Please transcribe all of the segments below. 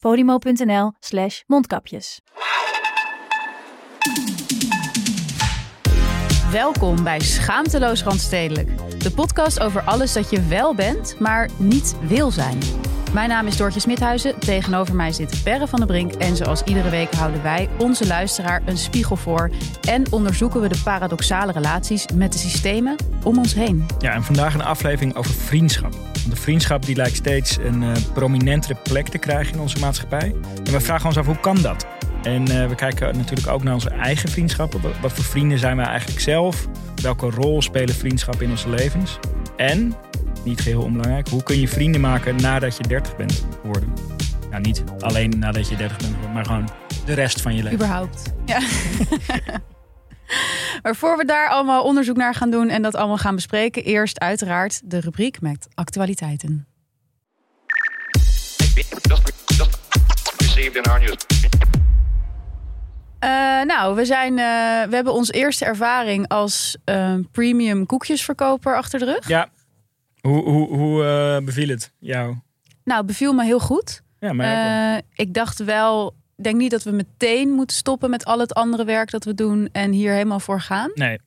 podimo.nl slash mondkapjes. Welkom bij Schaamteloos Randstedelijk. De podcast over alles dat je wel bent, maar niet wil zijn. Mijn naam is Doortje Smithuizen, tegenover mij zit Perre van der Brink... en zoals iedere week houden wij onze luisteraar een spiegel voor... en onderzoeken we de paradoxale relaties met de systemen om ons heen. Ja, en vandaag een aflevering over vriendschap. Want de vriendschap die lijkt steeds een eh, prominentere plek te krijgen in onze maatschappij. En we vragen ons af, hoe kan dat? En eh, we kijken natuurlijk ook naar onze eigen vriendschappen. Wat, wat voor vrienden zijn wij eigenlijk zelf? Welke rol spelen vriendschappen in onze levens? En, niet geheel onbelangrijk, hoe kun je vrienden maken nadat je 30 bent geworden? Nou, niet alleen nadat je 30 bent geworden, maar gewoon de rest van je leven. Überhaupt. Ja. maar voor we daar allemaal onderzoek naar gaan doen en dat allemaal gaan bespreken, eerst uiteraard de rubriek met actualiteiten. Eh, nou, we, zijn, eh, we hebben onze eerste ervaring als eh, premium koekjesverkoper achter de rug. Ja. Hoe, hoe, hoe beviel het jou? Nou, beviel me heel goed. Ja, maar ik dacht wel, denk niet dat we meteen moeten stoppen met al het andere werk dat we doen en hier helemaal voor gaan. Nee.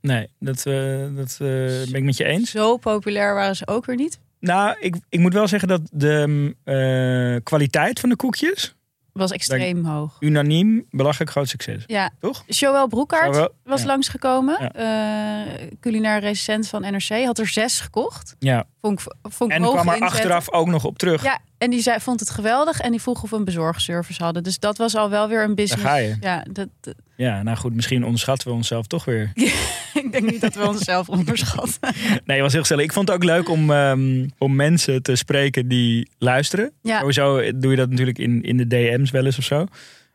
Nee, dat, eh, dat eh, ben ik met je eens. Zo populair waren ze ook weer niet. Nou, ik, ik moet wel zeggen dat de mm, eh, kwaliteit van de koekjes Was extreem hoog. unaniem belachelijk groot succes. Ja, Toch? Joël Broekaert Joël, was ja. langsgekomen. Eh, culinair recensent van NRC. Had er zes gekocht. Ja. Vond ik, vond ik En kwam er inzet. achteraf ook nog op terug. Ja, en die zei, vond het geweldig. En die vroeg of we een bezorgservice hadden. Dus dat was al wel weer een business. ga je. Ja, dat, dat- Ja, nou goed, misschien onderschatten we onszelf toch weer. ik denk niet dat we onszelf onderschatten. Nee, het was heel gezellig. Ik vond het ook leuk om, ehm, om mensen te spreken die luisteren. Ja. Sowieso doe je dat natuurlijk in, in de DM's wel eens of zo.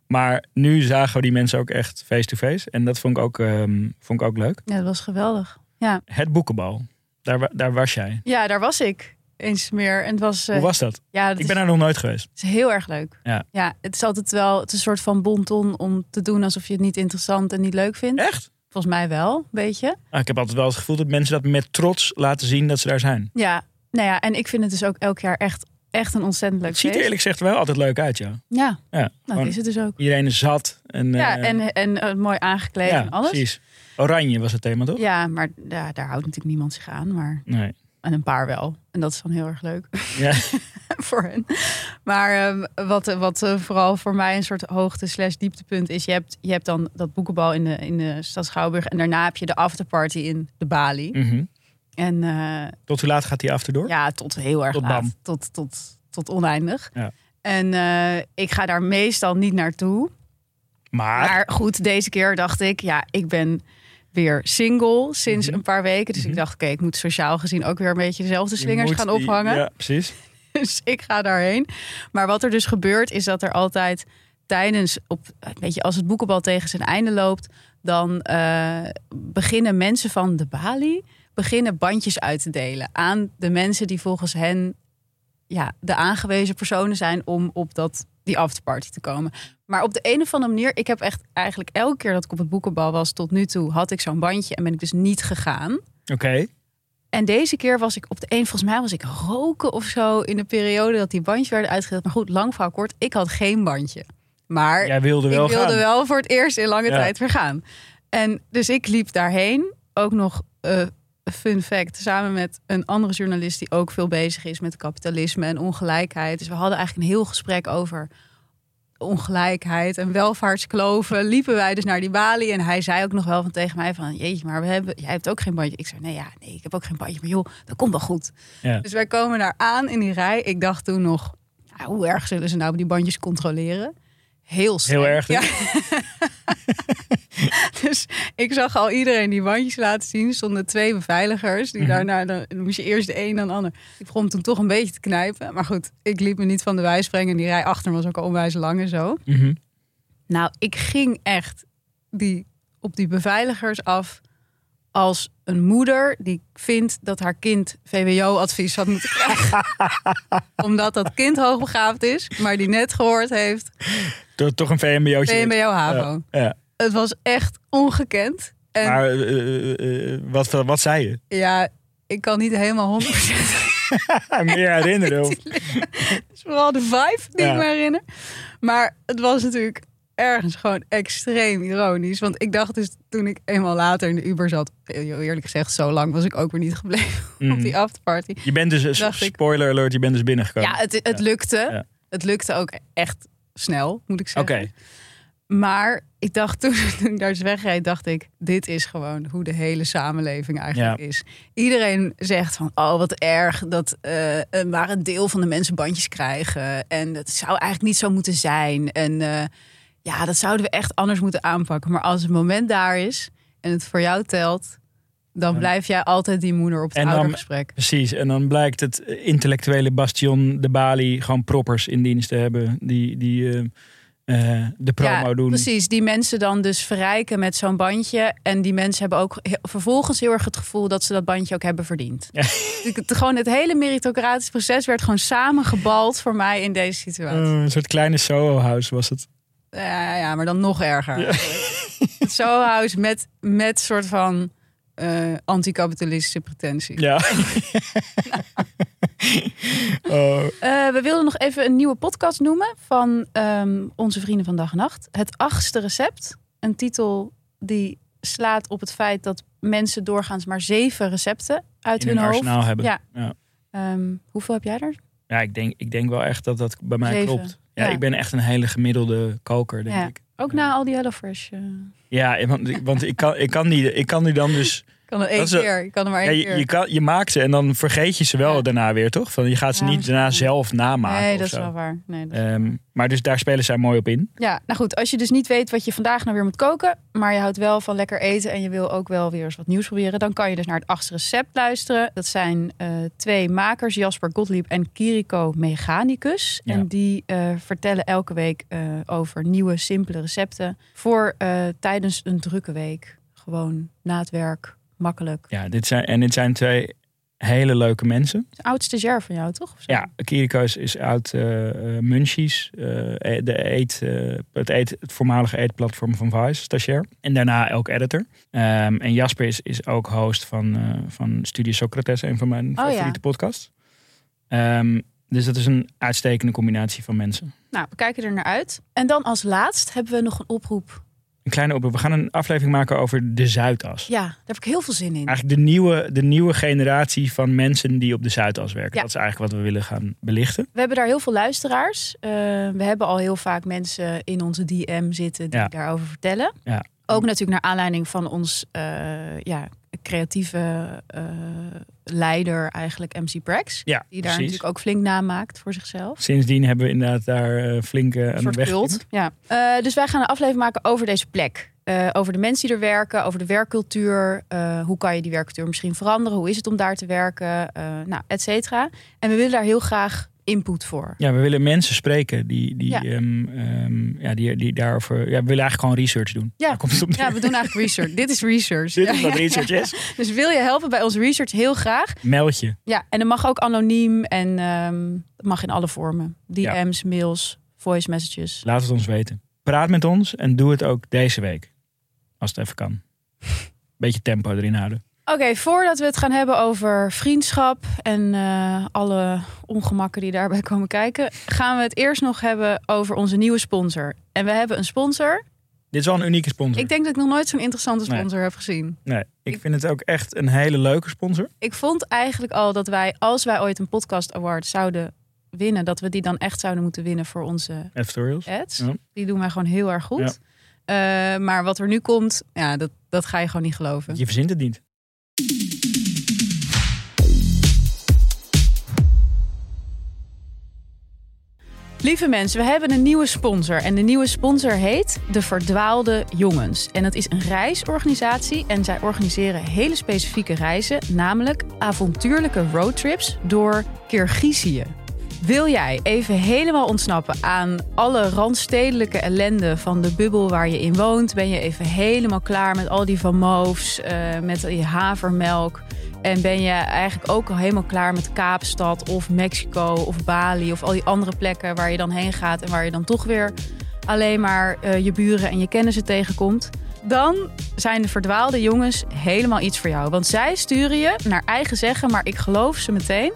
Maar nu zagen we die mensen ook echt face-to-face. En dat vond ik ook, ehm, vond ik ook leuk. Ja, dat was geweldig. Ja, Het boekenbal, daar, daar was jij. ja daar was ik eens meer. En het was, eh, Hoe was dat? ja, dat Ik is, ben daar nog nooit geweest. het is heel erg leuk. Ja. ja, het is altijd wel het is een soort van bonton om te doen alsof je het niet interessant en niet leuk vindt. Echt? Volgens mij wel, een beetje. Ah, ik heb altijd wel het gevoel dat mensen dat met trots laten zien dat ze daar zijn. Ja, nou ja, en ik vind het dus ook elk jaar echt, echt een ontzettend leuk Het ziet er eerlijk gezegd wel altijd leuk uit, ja. Ja, ja nou, dat is het dus ook. Iedereen is zat. En, Ja, eh, en, en eh, mooi aangekleed ja, en alles. precies. Oranje was het thema, toch? Ja, maar ja, daar houdt natuurlijk niemand zich aan. Maar, Nee. En een paar wel. En dat is dan heel erg leuk Ja. voor hen. Maar ehm, wat, wat eh, vooral voor mij een soort hoogte slash dieptepunt is... Je hebt, je hebt dan dat boekenbal in de, in de stad Schouwburg... en daarna heb je de afterparty in de Bali. Mhm. En eh, Tot hoe laat gaat die after door? ja, tot heel erg Tot laat. bam. Tot, tot, tot oneindig. Ja. En eh, ik ga daar meestal niet naartoe. Maar, Maar goed, deze keer dacht ik, ja, ik ben weer single sinds Mhm. een paar weken. Dus ik dacht, oké, ik moet sociaal gezien ook weer een beetje dezelfde slingers gaan die- ophangen. Ja, precies. Dus ik ga daarheen. Maar wat er dus gebeurt, is dat er altijd tijdens, op, weet je, als het boekenbal tegen zijn einde loopt, dan eh, beginnen mensen van de Bali beginnen bandjes uit te delen aan de mensen die volgens hen ja, de aangewezen personen zijn om op dat, die afterparty te komen. Maar op de een of andere manier, ik heb echt eigenlijk elke keer dat ik op het boekenbal was tot nu toe, had ik zo'n bandje en ben ik dus niet gegaan. Oké. En deze keer was ik op de een, volgens mij was ik roken of zo in de periode dat die bandjes werden uitgedeeld. Maar goed, lang verhaal kort, ik had geen bandje. Maar Jij wilde wel ik wilde gaan. wel voor het eerst in lange Ja. tijd weer gaan. En dus ik liep daarheen. Ook nog eh, fun fact, samen met een andere journalist die ook veel bezig is met kapitalisme en ongelijkheid. Dus we hadden eigenlijk een heel gesprek over ongelijkheid en welvaartskloven liepen wij dus naar die balie. En hij zei ook nog wel van tegen mij van, jeetje, maar we hebben, jij hebt ook geen bandje. Ik zei, nee, ja, nee, ik heb ook geen bandje. Maar joh, dat komt wel goed. Ja. Dus wij komen daar aan in die rij. Ik dacht toen nog, nou, hoe erg zullen ze nou die bandjes controleren? Heel streng. Heel erg, Ja. dus ik zag al iedereen die bandjes laten zien. Stonden twee beveiligers. Die Mhm. daarna, dan moest je eerst de een dan de ander. Ik begon toen toch een beetje te knijpen. Maar goed, ik liep me niet van de wijs brengen. Die rij achter me was ook al onwijs lang en zo. Mhm. Nou, ik ging echt die, op die beveiligers af als een moeder die vindt dat haar kind VWO-advies had moeten krijgen. Omdat dat kind hoogbegaafd is, maar die net gehoord heeft Toch- Toch een VMBO'tje. VMBO-HAVO. Ja, ja. Het was echt ongekend. En Maar eh, eh, eh, wat, wat zei je? ja, ik kan niet helemaal 100%. Meer herinneren? Of... Het is vooral de vibe die Ja. ik me herinner. Maar het was natuurlijk ergens gewoon extreem ironisch. Want ik dacht dus toen ik eenmaal later in de Uber zat... eerlijk gezegd, zo lang was ik ook weer niet gebleven op Mhm. die afterparty. Je bent dus, ik. spoiler alert, je bent dus binnengekomen. Ja, het, het lukte. Ja. Het lukte ook echt snel, moet ik Oké, zeggen. Maar ik dacht toen, toen ik daar eens wegreed, dacht ik, dit is gewoon hoe de hele samenleving eigenlijk Ja. is. Iedereen zegt van, oh wat erg dat eh, eh, maar een deel van de mensen bandjes krijgen. En dat zou eigenlijk niet zo moeten zijn. En eh, ja, dat zouden we echt anders moeten aanpakken. Maar als het moment daar is en het voor jou telt, dan blijf jij altijd die moeder op het oudergesprek. precies. En dan blijkt het intellectuele bastion, de Bali, gewoon proppers in dienst te hebben. Die, die eh, eh, de promo ja, doen. Precies, die mensen dan dus verrijken met zo'n bandje. En die mensen hebben ook vervolgens heel erg het gevoel dat ze dat bandje ook hebben verdiend. Ja. Het, gewoon het hele meritocratisch proces werd gewoon samengebald voor mij in deze situatie. Eh, een soort kleine Soho-house was het. Ja, ja, maar dan nog erger. Het Soho House met, met soort van eh anticapitalistische pretentie. Ja. oh, Eh, we wilden nog even een nieuwe podcast noemen van ehm, onze vrienden van Dag en Nacht. Het achtste recept. Een titel die slaat op het feit dat mensen doorgaans maar zeven recepten uit in hun een hoofd. hebben. Ja. Ja. Ehm, hoeveel heb jij er? Ja, ik denk, ik denk wel echt dat dat bij mij Zeven. klopt. Ja, ik ben echt een hele gemiddelde koker, denk ik. Ook na al die HelloFresh. eh Ja, want, want ik, kan, ik, kan die, ik kan die dan dus... kan er één keer. Ik kan er maar Ja, één je, keer. je, kan, je maakt ze en dan vergeet je ze wel Ja. daarna weer, toch? Van, je gaat ze Ja, niet daarna zelf namaken nee, dat is wel waar. Nee, dat Ehm, maar dus daar spelen zij mooi op in. Ja, nou goed, als je dus niet weet wat je vandaag nou weer moet koken, maar je houdt wel van lekker eten en je wil ook wel weer eens wat nieuws proberen, dan kan je dus naar het achtste recept luisteren. Dat zijn eh, twee makers, Jasper Gottlieb en Kiriko Mechanicus. Ja. En die eh, vertellen elke week eh, over nieuwe, simpele recepten voor tijdens een drukke week. Gewoon na het werk, makkelijk. Ja, dit zijn, en dit zijn twee hele leuke mensen. Het oudste jaar van jou, toch? Ja, Kiriko is, is uit eh eh, Munchies, eh, de eet, het, eet, het voormalige eetplatform van Vice, stagiair. En daarna ook editor. Ehm, en Jasper is, is ook host van, van Studio Socrates, een van mijn Oh, ja. favoriete podcasts. Ehm, dus dat is een uitstekende combinatie van mensen. Nou, we kijken er naar uit. En dan als laatst hebben we nog een oproep. Een kleine oproep. We gaan een aflevering maken over de Zuidas. Ja, daar heb ik heel veel zin in. Eigenlijk de nieuwe, de nieuwe generatie van mensen die op de Zuidas werken. Ja. Dat is eigenlijk wat we willen gaan belichten. We hebben daar heel veel luisteraars. Uh, we hebben al heel vaak mensen in onze DM zitten die Ja. daarover vertellen. Ja. Ook natuurlijk naar aanleiding van ons uh, ja, creatieve uh, leider, eigenlijk MC Prax. Ja, die daar precies. natuurlijk ook flink namaakt voor zichzelf. Sindsdien hebben we inderdaad daar uh, flink uh, aan de weg. cult. Ja. Dus wij gaan een aflevering maken over deze plek. Over de mensen die er werken, over de werkcultuur. Hoe kan je die werkcultuur misschien veranderen? Hoe is het om daar te werken? Nou, et cetera. En we willen daar heel graag input voor. Ja, we willen mensen spreken die, die, Ja. ja. Um, ja, die, die daarover. Ja, we willen eigenlijk gewoon research doen. Ja, komt het op ja we doen eigenlijk research. Dit is research. Dit Ja, is wat research is. Dus wil je helpen bij onze research? Heel graag. Meld je. Ja, en dat mag ook anoniem en ehm dat mag in alle vormen. DM's, mails, voice messages. Laat het ons weten. Praat met ons en doe het ook deze week. Als het even kan. Beetje tempo erin houden. Oké, voordat we het gaan hebben over vriendschap en eh, alle ongemakken die daarbij komen kijken, gaan we het eerst nog hebben over onze nieuwe sponsor. En we hebben een sponsor. Dit is wel een unieke sponsor. Ik denk dat ik nog nooit zo'n interessante Nee. sponsor heb gezien. nee, ik vind het ook echt een hele leuke sponsor. Ik vond eigenlijk al dat wij, als wij ooit een podcast award zouden winnen, dat we die dan echt zouden moeten winnen voor onze Editorials. ads. Ja. Die doen wij gewoon heel erg goed. Eh, maar wat er nu komt, ja, dat, dat ga je gewoon niet geloven. Je verzint het niet. Lieve mensen, we hebben een nieuwe sponsor. En de nieuwe sponsor heet De Verdwaalde Jongens. En dat is een reisorganisatie. En zij organiseren hele specifieke reizen, namelijk avontuurlijke roadtrips door Kirgizië. Wil jij even helemaal ontsnappen aan alle randstedelijke ellende van de bubbel waar je in woont? Ben je even helemaal klaar met al die Van eh, met die havermelk? En ben je eigenlijk ook al helemaal klaar met Kaapstad of Mexico of Bali of al die andere plekken waar je dan heen gaat en waar je dan toch weer alleen maar eh, je buren en je kennissen tegenkomt? Dan zijn de verdwaalde jongens helemaal iets voor jou. Want zij sturen je naar eigen zeggen, maar ik geloof ze meteen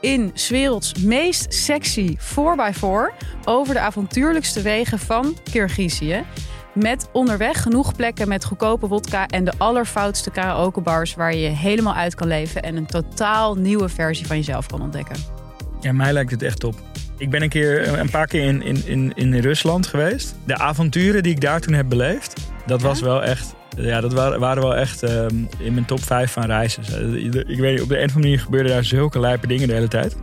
in 's werelds meest sexy 4x4 over de avontuurlijkste wegen van Kirgizië. Met onderweg genoeg plekken met goedkope wodka en de allerfoutste karaokebars waar je je helemaal uit kan leven en een totaal nieuwe versie van jezelf kan ontdekken. Ja, mij lijkt het echt top. Ik ben een keer een paar keer in, in, in, in Rusland geweest. De avonturen die ik daar toen heb beleefd, dat was wel echt. Ja, dat waren, waren wel echt ehm, in mijn top 5 van reizen. Ik weet niet, op de een of andere manier gebeurden daar zulke lijpe dingen de hele tijd.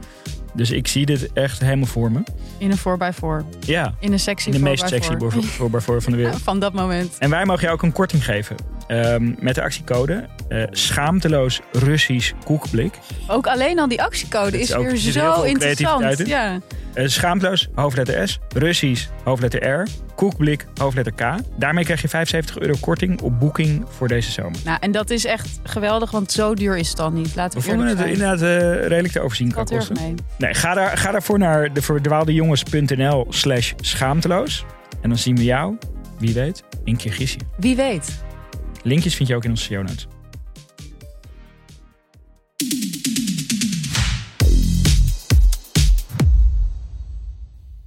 Dus ik zie dit echt helemaal voor me. In een 4x4. Ja, In een sexy in de meest 4x4. sexy voor- voor- voor van de wereld. Van dat moment. En wij mogen jou ook een korting geven. Ehm, met de actiecode eh, schaamteloos Russisch koekblik. Ook alleen al die actiecode is, is ook- weer er zo interessant. Ja. Eh, schaamteloos, hoofdletter S. Russisch, hoofdletter R. Koekblik, hoofdletter K. Daarmee krijg je 75 euro korting op boeking voor deze zomer. Nou, en dat is echt geweldig, want zo duur is het dan niet. Laten We we vonden het zijn. inderdaad eh, redelijk te overzien kan kosten. mee. Nee, ga, daar, ga daarvoor naar de verdwaaldejongens.nl slash schaamteloos. En dan zien we jou, wie weet, in Kirgizië. Wie weet. Linkjes vind je ook in onze show notes.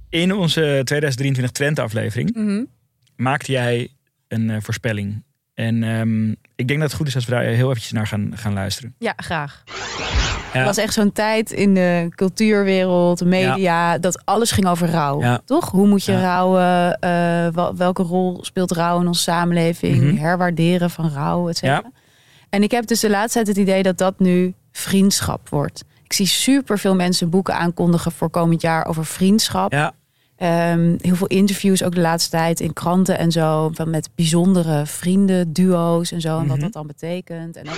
In onze 2023 Trend aflevering Mhm. maakte jij een eh, voorspelling. En ehm, ik denk dat het goed is als we daar heel eventjes naar gaan, gaan luisteren. Ja, graag. Het was echt zo'n tijd in de cultuurwereld, media, dat alles ging over rouw. Toch? Hoe moet je rouwen? Eh, wel- welke rol speelt rouw in onze samenleving? Mhm. Herwaarderen van rouw, et cetera. En ik heb dus de laatste tijd het idee dat dat nu vriendschap wordt. Ik zie super veel mensen boeken aankondigen voor komend jaar over vriendschap. Ja, Ehm, heel veel interviews ook de laatste tijd in kranten en zo. Van met bijzondere vrienden, duo's en zo. En wat Mhm. dat dan betekent. En ook,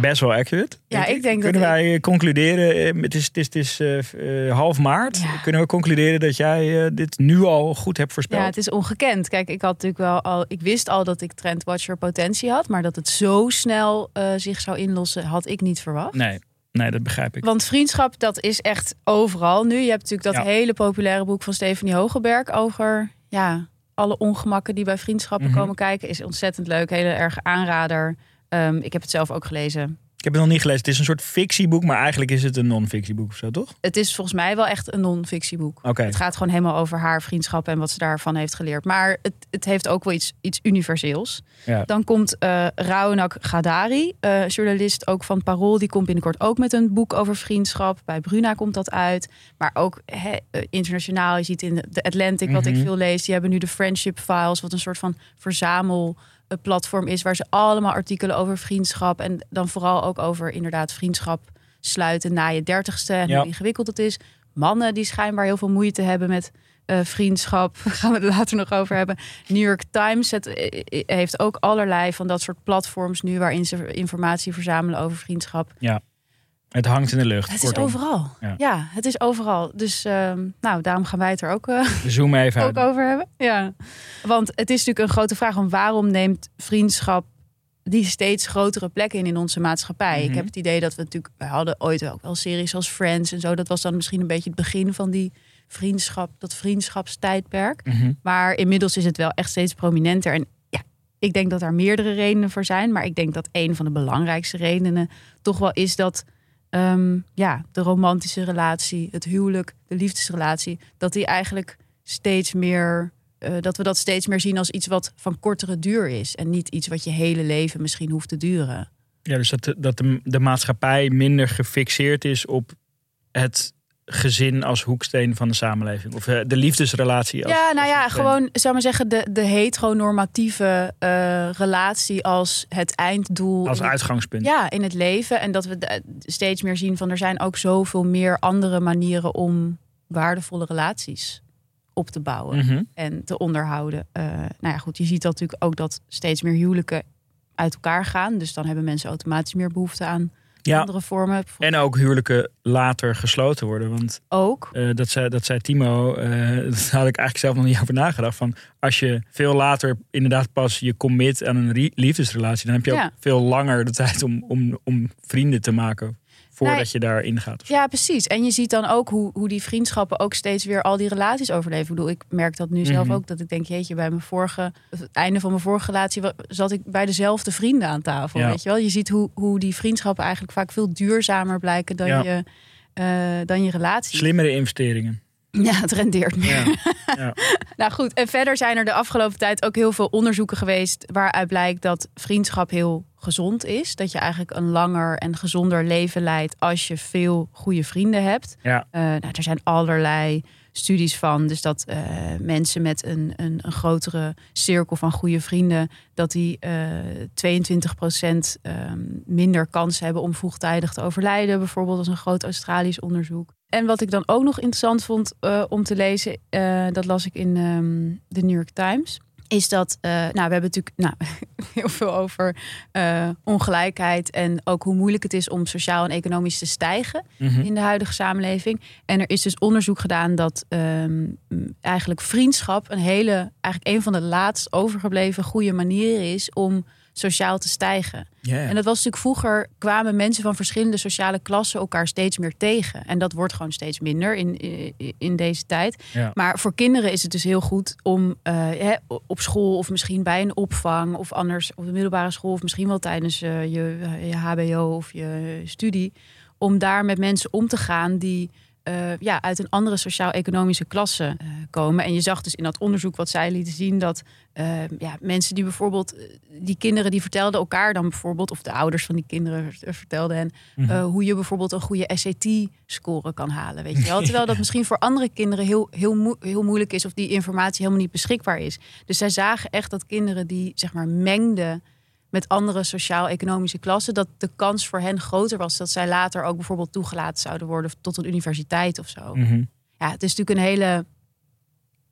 best wel accurate. Ja, ik denk dat Kunnen ik- wij eh, concluderen, eh, het is, het is, het is eh, half maart. Ja. Kunnen we concluderen dat jij dit nu al goed hebt voorspeld? ja, het is ongekend. Kijk, ik had natuurlijk wel al. Ik wist al dat ik Trendwatcher potentie had. Maar dat het zo snel zich zou inlossen, had ik niet verwacht. Nee, nee, dat begrijp ik. Want vriendschap, dat is echt overal nu. Je hebt natuurlijk dat Ja. hele populaire boek van Stephanie Hogeberg over ja, alle ongemakken die bij vriendschappen Mhm. komen kijken. Is ontzettend leuk, hele erg aanrader. Ehm, ik heb het zelf ook gelezen. Ik heb het nog niet gelezen. Het is een soort fictieboek, maar eigenlijk is het een non-fictieboek of zo, toch? Het is volgens mij wel echt een non-fictieboek. Het gaat gewoon helemaal over haar vriendschap en wat ze daarvan heeft geleerd. Maar het, het heeft ook wel iets, iets universeels. Ja. Dan komt eh Raunak Gadari, eh, journalist ook van Parool. Die komt binnenkort ook met een boek over vriendschap. Bij Bruna komt dat uit. Maar ook eh, internationaal. Je ziet in de Atlantic, wat ik Mhm. veel lees. Die hebben nu de Friendship Files, wat een soort van verzamel eh, platform is waar ze allemaal artikelen over vriendschap en dan vooral ook over inderdaad vriendschap sluiten na je dertigste en Ja. hoe ingewikkeld het is. Mannen die schijnbaar heel veel moeite hebben met eh, vriendschap, gaan we het later nog over hebben. New York Times het, eh, eh, heeft ook allerlei van dat soort platforms nu waarin ze informatie verzamelen over vriendschap. Het hangt in de lucht. Het is overal. Ja. Ja. het is overal. Dus ehm, nou, daarom gaan wij het er ook zoomen even ook over hebben. Ja. Want het is natuurlijk een grote vraag om waarom neemt vriendschap die steeds grotere plekken in in onze maatschappij. Mhm. Ik heb het idee dat we natuurlijk, we hadden ooit ook wel series als Friends en zo. Dat was dan misschien een beetje het begin van die vriendschap, dat vriendschapstijdperk. Mhm. Maar inmiddels is het wel echt steeds prominenter. En ja, ik denk dat daar meerdere redenen voor zijn. Maar ik denk dat een van de belangrijkste redenen toch wel is dat ehm, ja, de romantische relatie, het huwelijk, de liefdesrelatie, dat die eigenlijk steeds meer. eh, dat we dat steeds meer zien als iets wat van kortere duur is. En niet iets wat je hele leven misschien hoeft te duren. Ja, dus dat, dat de maatschappij minder gefixeerd is op het gezin als hoeksteen van de samenleving? Of eh, de liefdesrelatie? Als, ja, nou ja, hoeksteen? gewoon, zou maar zeggen, de, de heteronormatieve eh, relatie als het einddoel. Als het- uitgangspunt. Ja, in het leven. En dat we de- steeds meer zien van er zijn ook zoveel meer andere manieren om waardevolle relaties op te bouwen Mhm. en te onderhouden. Eh, nou ja, goed, je ziet dat natuurlijk ook dat steeds meer huwelijken uit elkaar gaan. Dus dan hebben mensen automatisch meer behoefte aan Ja. andere vormen. En ook huwelijken later gesloten worden. Want Ook. eh, dat, zei, dat zei Timo, eh daar had ik eigenlijk zelf nog niet over nagedacht. Van als je veel later inderdaad pas je commit aan een liefdesrelatie, dan heb je ook veel langer de tijd om, om, om vrienden te maken. Voordat Nee. je daarin gaat. Ja, precies. En je ziet dan ook hoe, hoe die vriendschappen ook steeds weer al die relaties overleven. Ik bedoel, ik merk dat nu zelf Mhm. ook. Dat ik denk, jeetje, bij mijn vorige, het einde van mijn vorige relatie zat ik bij dezelfde vrienden aan tafel. Ja. Weet je wel? Je ziet hoe, hoe die vriendschappen eigenlijk vaak veel duurzamer blijken dan, Ja. je, eh, dan je relatie. Slimmere investeringen. Ja, het rendeert meer. Ja. Nou goed, en verder zijn er de afgelopen tijd ook heel veel onderzoeken geweest waaruit blijkt dat vriendschap heel gezond is. Dat je eigenlijk een langer en gezonder leven leidt als je veel goede vrienden hebt. Ja. Eh, nou, er zijn allerlei studies van. Dus dat eh, mensen met een, een, een grotere cirkel van goede vrienden, dat die eh 22% minder kans hebben om vroegtijdig te overlijden. Bijvoorbeeld als een groot Australisch onderzoek. En wat ik dan ook nog interessant vond om te lezen, dat las ik in ehm, de New York Times. Is dat, eh, nou, we hebben natuurlijk nou, heel veel over eh, ongelijkheid en ook hoe moeilijk het is om sociaal en economisch te stijgen Mhm. in de huidige samenleving. En er is dus onderzoek gedaan dat ehm, eigenlijk vriendschap een hele, eigenlijk een van de laatst overgebleven goede manieren is om sociaal te stijgen. En dat was natuurlijk vroeger kwamen mensen van verschillende sociale klassen elkaar steeds meer tegen. En dat wordt gewoon steeds minder in, in, in deze tijd. Maar voor kinderen is het dus heel goed om eh, hè, op school of misschien bij een opvang of anders op de middelbare school of misschien wel tijdens eh, je, je HBO of je studie, om daar met mensen om te gaan die eh, ja, uit een andere sociaal-economische klasse eh, komen. En je zag dus in dat onderzoek wat zij lieten zien dat eh, ja, mensen die bijvoorbeeld, die kinderen die vertelden elkaar dan bijvoorbeeld, of de ouders van die kinderen vertelden hen, Mhm. hoe je bijvoorbeeld een goede SAT-score kan halen. Weet je wel? Terwijl dat misschien voor andere kinderen heel, heel, heel moeilijk is of die informatie helemaal niet beschikbaar is. Dus zij zagen echt dat kinderen die zeg maar mengden met andere sociaal-economische klassen, dat de kans voor hen groter was dat zij later ook bijvoorbeeld toegelaten zouden worden tot een universiteit of zo. Mhm. Ja, het is natuurlijk een hele.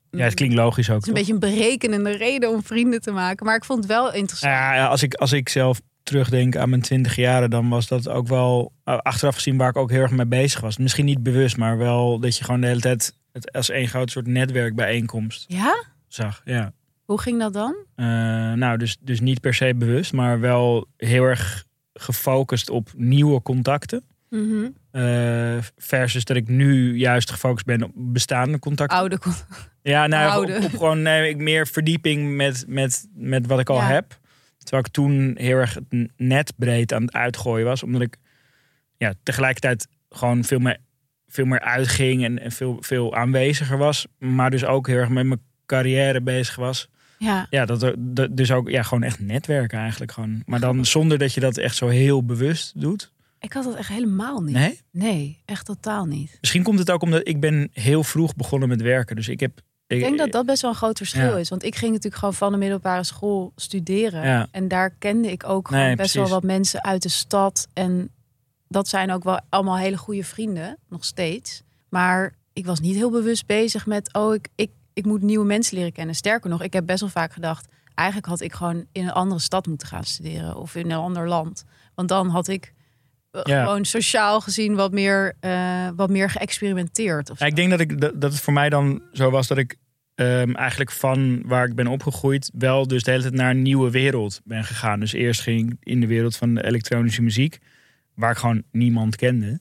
ja, het klinkt logisch ook. Het is een beetje een berekenende reden om vrienden te maken. Maar ik vond het wel interessant. Ja, ja, als, ik, als ik zelf terugdenk aan mijn twintig jaren, dan was dat ook wel eh, achteraf gezien waar ik ook heel erg mee bezig was. Misschien niet bewust, maar wel dat je gewoon de hele tijd het als één groot soort netwerkbijeenkomst Ja? zag. Ja. Hoe ging dat dan? Eh, nou, dus, dus niet per se bewust, maar wel heel erg gefocust op nieuwe contacten. Mhm. Eh, versus dat ik nu juist gefocust ben op bestaande contacten. Oude. kon- Ja, nou, Oude. op, op gewoon nee, ik meer verdieping met, met, met wat ik al Ja. heb. Terwijl ik toen heel erg het net breed aan het uitgooien was. Omdat ik ja, tegelijkertijd gewoon veel meer, veel meer uitging en, en veel, veel aanweziger was. Maar dus ook heel erg met mijn carrière bezig was. Ja. Ja, dat, er- dat, dus ook ja, gewoon echt netwerken eigenlijk. Gewoon. Maar dan zonder dat je dat echt zo heel bewust doet. Ik had dat echt helemaal niet. Nee? Nee, echt totaal niet. Misschien komt het ook omdat ik ben heel vroeg begonnen met werken. Dus ik heb... Ik denk dat dat best wel een groot verschil Ja. is. Want ik ging natuurlijk gewoon van de middelbare school studeren. Ja. En daar kende ik ook gewoon Nee, best precies. wel wat mensen uit de stad. En dat zijn ook wel allemaal hele goede vrienden, nog steeds. Maar ik was niet heel bewust bezig met, oh, ik, ik, ik moet nieuwe mensen leren kennen. Sterker nog, ik heb best wel vaak gedacht, eigenlijk had ik gewoon in een andere stad moeten gaan studeren. Of in een ander land. Want dan had ik eh, Ja. gewoon sociaal gezien wat meer, eh, wat meer geëxperimenteerd. Of Ja, ik denk dat, ik, dat, dat het voor mij dan zo was dat ik ehm, eigenlijk van waar ik ben opgegroeid... wel dus de hele tijd naar een nieuwe wereld ben gegaan. Dus eerst ging ik in de wereld van de elektronische muziek... waar ik gewoon niemand kende.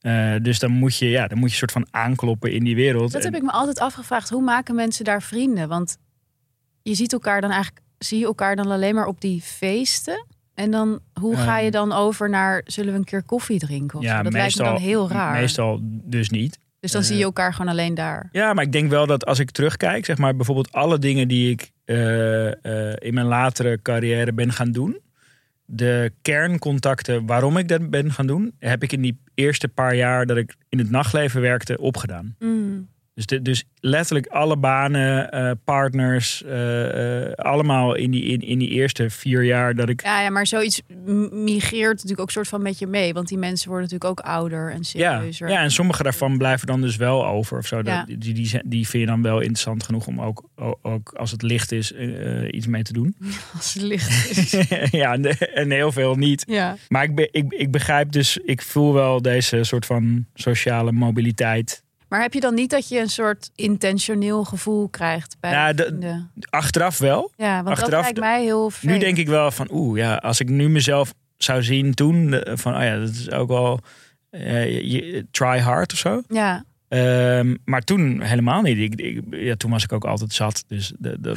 Eh, dus dan moet, je, ja, dan moet je soort van aankloppen in die wereld. Dat heb ik me altijd afgevraagd. Hoe maken mensen daar vrienden? Want je ziet elkaar dan eigenlijk, zie je elkaar dan alleen maar op die feesten. En dan, hoe ga je Ehm. dan over naar, zullen we een keer koffie drinken? Of ja, zo? Dat lijkt me dan heel raar. Meestal dus niet. dus dan eh, zie je elkaar gewoon alleen daar. Ja, maar ik denk wel dat als ik terugkijk, zeg maar bijvoorbeeld alle dingen die ik eh, eh, in mijn latere carrière ben gaan doen, de kerncontacten waarom ik dat ben gaan doen, heb ik in die eerste paar jaar dat ik in het nachtleven werkte opgedaan. Mm. Dus, de, dus letterlijk alle banen, eh, partners, eh, eh, allemaal in die, in, in die eerste vier jaar dat ik. Ja, ja, maar zoiets migreert natuurlijk ook soort van met je mee. Want die mensen worden natuurlijk ook ouder en Ja, serieuzer. ja, en sommige daarvan blijven dan dus wel over of zo. Dat, Ja. die, die, die, die vind je dan wel interessant genoeg om ook, ook als het licht is, iets mee te doen. Als het licht is. ja, en, en heel veel niet. ja. Maar ik, be, ik, ik begrijp dus, ik voel wel deze soort van sociale mobiliteit. Maar heb je dan niet dat je een soort intentioneel gevoel krijgt bij de- vrienden? Achteraf wel. Ja, want achteraf dat lijkt mij heel Nu vreemd. denk ik wel van, oeh, ja, als ik nu mezelf zou zien toen, van, oh ja, dat is ook wel eh, try hard of zo. Ja, Ehm, maar toen helemaal niet. Ik, ik, ja, toen was ik ook altijd zat. Dus, de, de,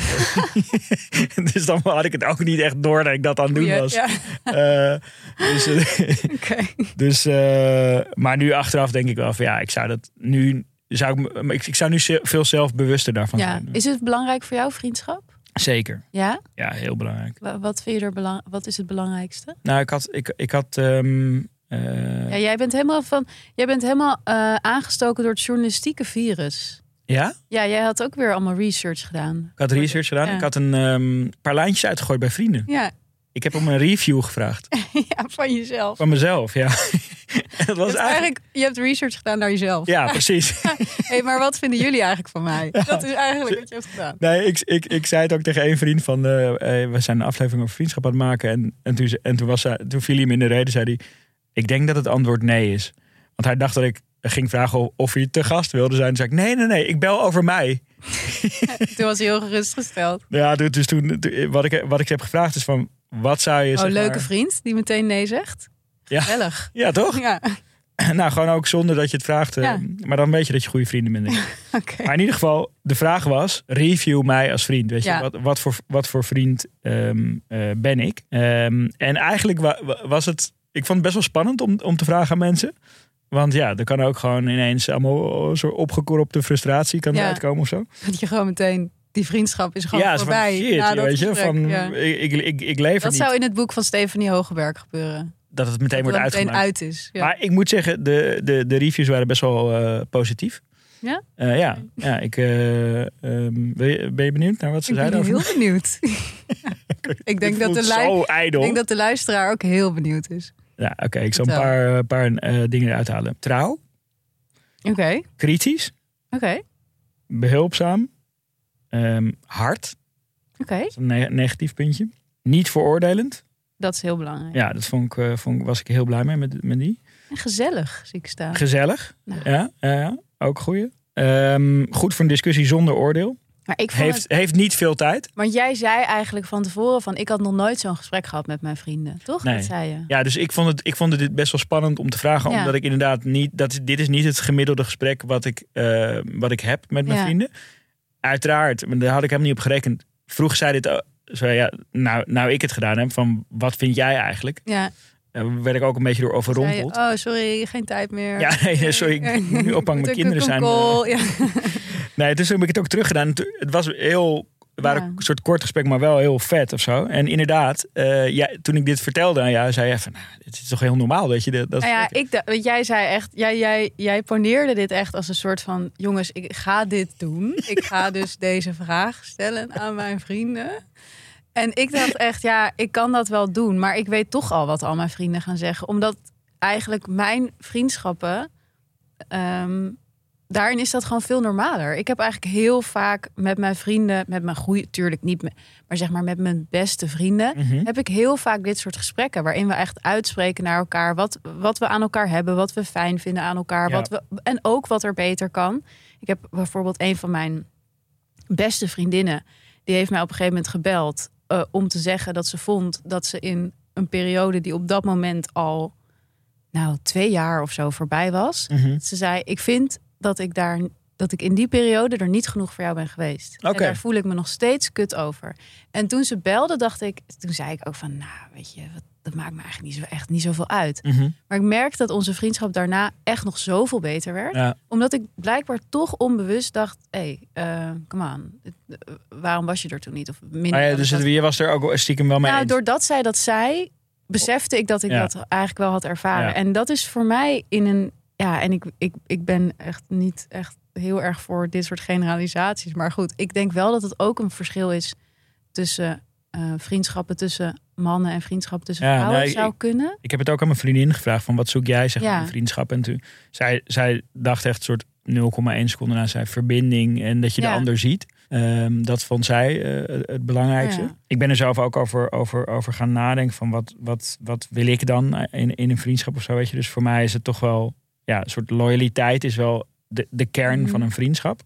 dus dan had ik het ook niet echt door dat ik dat aan het doen was. ja. Eh, dus, eh, dus, eh, maar nu achteraf denk ik wel van ja, ik zou dat nu. Zou ik, ik, ik zou nu veel zelfbewuster daarvan Ja. zijn. Is het belangrijk voor jou, vriendschap? Zeker. Ja? Ja, heel belangrijk. Wa- Wat vind je er belang? Wat is het belangrijkste? Nou, ik had. Ik, ik had ehm, eh, Ja, jij bent helemaal van. Jij bent helemaal eh, aangestoken door het journalistieke virus. ja, Ja, jij had ook weer allemaal research gedaan. ik had research gedaan. Ja. Ik had een ehm, paar lijntjes uitgegooid bij vrienden. Ja, Ik heb om een review gevraagd. ja van jezelf. Van mezelf, ja. Dat Je was hebt, eigenlijk... je hebt research gedaan naar jezelf. Ja, precies. Hey, maar wat vinden jullie eigenlijk van mij? Dat is eigenlijk wat je hebt gedaan. Nee, ik, ik, ik zei het ook tegen een vriend van... eh, we zijn een aflevering over vriendschap aan het maken. En, en, toen, en toen, was toen viel hij me in de reden, zei hij... Ik denk dat het antwoord nee is. Want hij dacht dat ik ging vragen of, hij te gast wilde zijn. Toen zei ik, nee, nee, nee, ik bel over mij. Toen was hij heel gerustgesteld. Ja, dus dus toen, wat, ik, wat ik heb gevraagd is van... Wat zou je Oh, zeg leuke vriend die meteen nee zegt. Ja. Gezellig. Ja, toch? Ja, Nou, gewoon ook zonder dat je het vraagt. eh, Ja. Maar dan weet je dat je goede vrienden bent. Maar in ieder geval, de vraag was: review mij als vriend. Weet je, Ja. wat, wat, voor, wat voor vriend ehm, eh, ben ik? Ehm, en eigenlijk wa- wa- was het. Ik vond het best wel spannend om, om te vragen aan mensen. Want ja, er kan ook gewoon ineens allemaal zo opgekorrupte frustratie kan Ja. uitkomen of zo. Dat je gewoon meteen... Die vriendschap is gewoon ja, voorbij. van shit, na dat weet je. gesprek, Van, ja. ik, ik, ik, ik lever Dat niet zou in het boek van Stephanie Hogeberg gebeuren. dat het meteen dat wordt het meteen uit is. Ja. Maar ik moet zeggen, de, de, de reviews waren best wel eh, positief. Ja? Eh, ja, ja ik, eh, ehm, ben, je, ben je benieuwd naar wat ze ik ben zeiden? heel benieuwd. ik, denk dat de ik denk dat de luisteraar ook heel benieuwd is. Ja, oké. ik zal een paar, eh, paar eh, dingen eruit halen. Trouw, Oké, kritisch, oké, behulpzaam, ehm, hard, oké. een ne- negatief puntje. Niet veroordelend. Dat is heel belangrijk. Ja, dat vond ik, eh, vond, ik- was ik heel blij mee met, met die. En gezellig, zie ik staan. Gezellig, Nou. ja, ja, ja, ook goeie. Ehm, goed voor een discussie zonder oordeel. Maar ik vond Heeft, het, heeft niet veel tijd. want jij zei eigenlijk van tevoren van ik had nog nooit zo'n gesprek gehad met mijn vrienden, toch? Nee. Dat zei je. Ja, dus ik vond, het, ik vond het dit best wel spannend om te vragen. Ja. Omdat ik inderdaad niet... Dat, dit is niet het gemiddelde gesprek wat ik, eh, wat ik heb met mijn Ja. vrienden. Uiteraard, maar daar had ik helemaal niet op gerekend. Vroeg zij dit... ook- Zo, ja, nou, nou ik het gedaan heb, van wat vind jij eigenlijk? Ja. Daar werd ik ook een beetje door je, overrompeld. oh, sorry, geen tijd meer. Ja, nee, sorry, nu ophangen. Mijn kinderen zijn... Cool. Ja. Nee, dus heb ik het ook teruggedaan. Toen- Het was heel... Het waren Ja. een soort kort gesprek, maar wel heel vet of zo. En inderdaad, eh, ja, toen ik dit vertelde aan jou, zei je van... Nou, dit is toch heel normaal dat je dat... dat Nou ja, ik want jij zei echt, jij, jij, jij poneerde dit echt als een soort van, jongens, ik ga dit doen. Ik ga dus deze vraag stellen aan mijn vrienden. En ik dacht echt, ja, ik kan dat wel doen, maar ik weet toch al wat al mijn vrienden gaan zeggen, omdat eigenlijk mijn vriendschappen, ehm, daarin is dat gewoon veel normaler. Ik heb eigenlijk heel vaak met mijn vrienden, met mijn goede, tuurlijk niet, met, maar zeg maar met mijn beste vrienden, Mhm. heb ik heel vaak dit soort gesprekken waarin we echt uitspreken naar elkaar wat, wat we aan elkaar hebben, wat we fijn vinden aan elkaar, Ja. wat we, en ook wat er beter kan. Ik heb bijvoorbeeld een van mijn beste vriendinnen, die heeft mij op een gegeven moment gebeld eh, om te zeggen dat ze vond dat ze in een periode die op dat moment al nou twee jaar of zo voorbij was, Mhm. ze zei: ik vind dat ik daar dat ik in die periode er niet genoeg voor jou ben geweest. En daar voel ik me nog steeds kut over. En toen ze belde, dacht ik, toen zei ik ook van, nou, weet je, wat, dat maakt me eigenlijk niet zo echt niet zoveel uit. Mhm. Maar ik merkte dat onze vriendschap daarna echt nog zoveel beter werd, Ja. omdat ik blijkbaar toch onbewust dacht, hé, hey, eh, come on, eh, waarom was je er toen niet of minder? Maar ja, dus het, je was er ook stiekem wel mee nou, eens. doordat zij dat zei, besefte ik dat ik Ja. dat eigenlijk wel had ervaren. En dat is voor mij in een. Ja, en ik, ik, ik ben echt niet echt heel erg voor dit soort generalisaties. Maar goed, ik denk wel dat het ook een verschil is tussen eh, vriendschappen tussen mannen en vriendschappen tussen Ja, vrouwen. zou ik- kunnen. Ik heb het ook aan mijn vriendin gevraagd van wat zoek jij zeg Ja. vriendschap. En toen zij, zij dacht echt een soort 0,1 seconde na zij verbinding en dat je de ander ziet. Ehm, dat vond zij eh, het belangrijkste. Ja. Ik ben er zelf ook over, over, over gaan nadenken van wat, wat, wat wil ik dan in, in een vriendschap of zo. Weet je. Dus voor mij is het toch wel ja, een soort loyaliteit is wel de, de kern Mhm. van een vriendschap.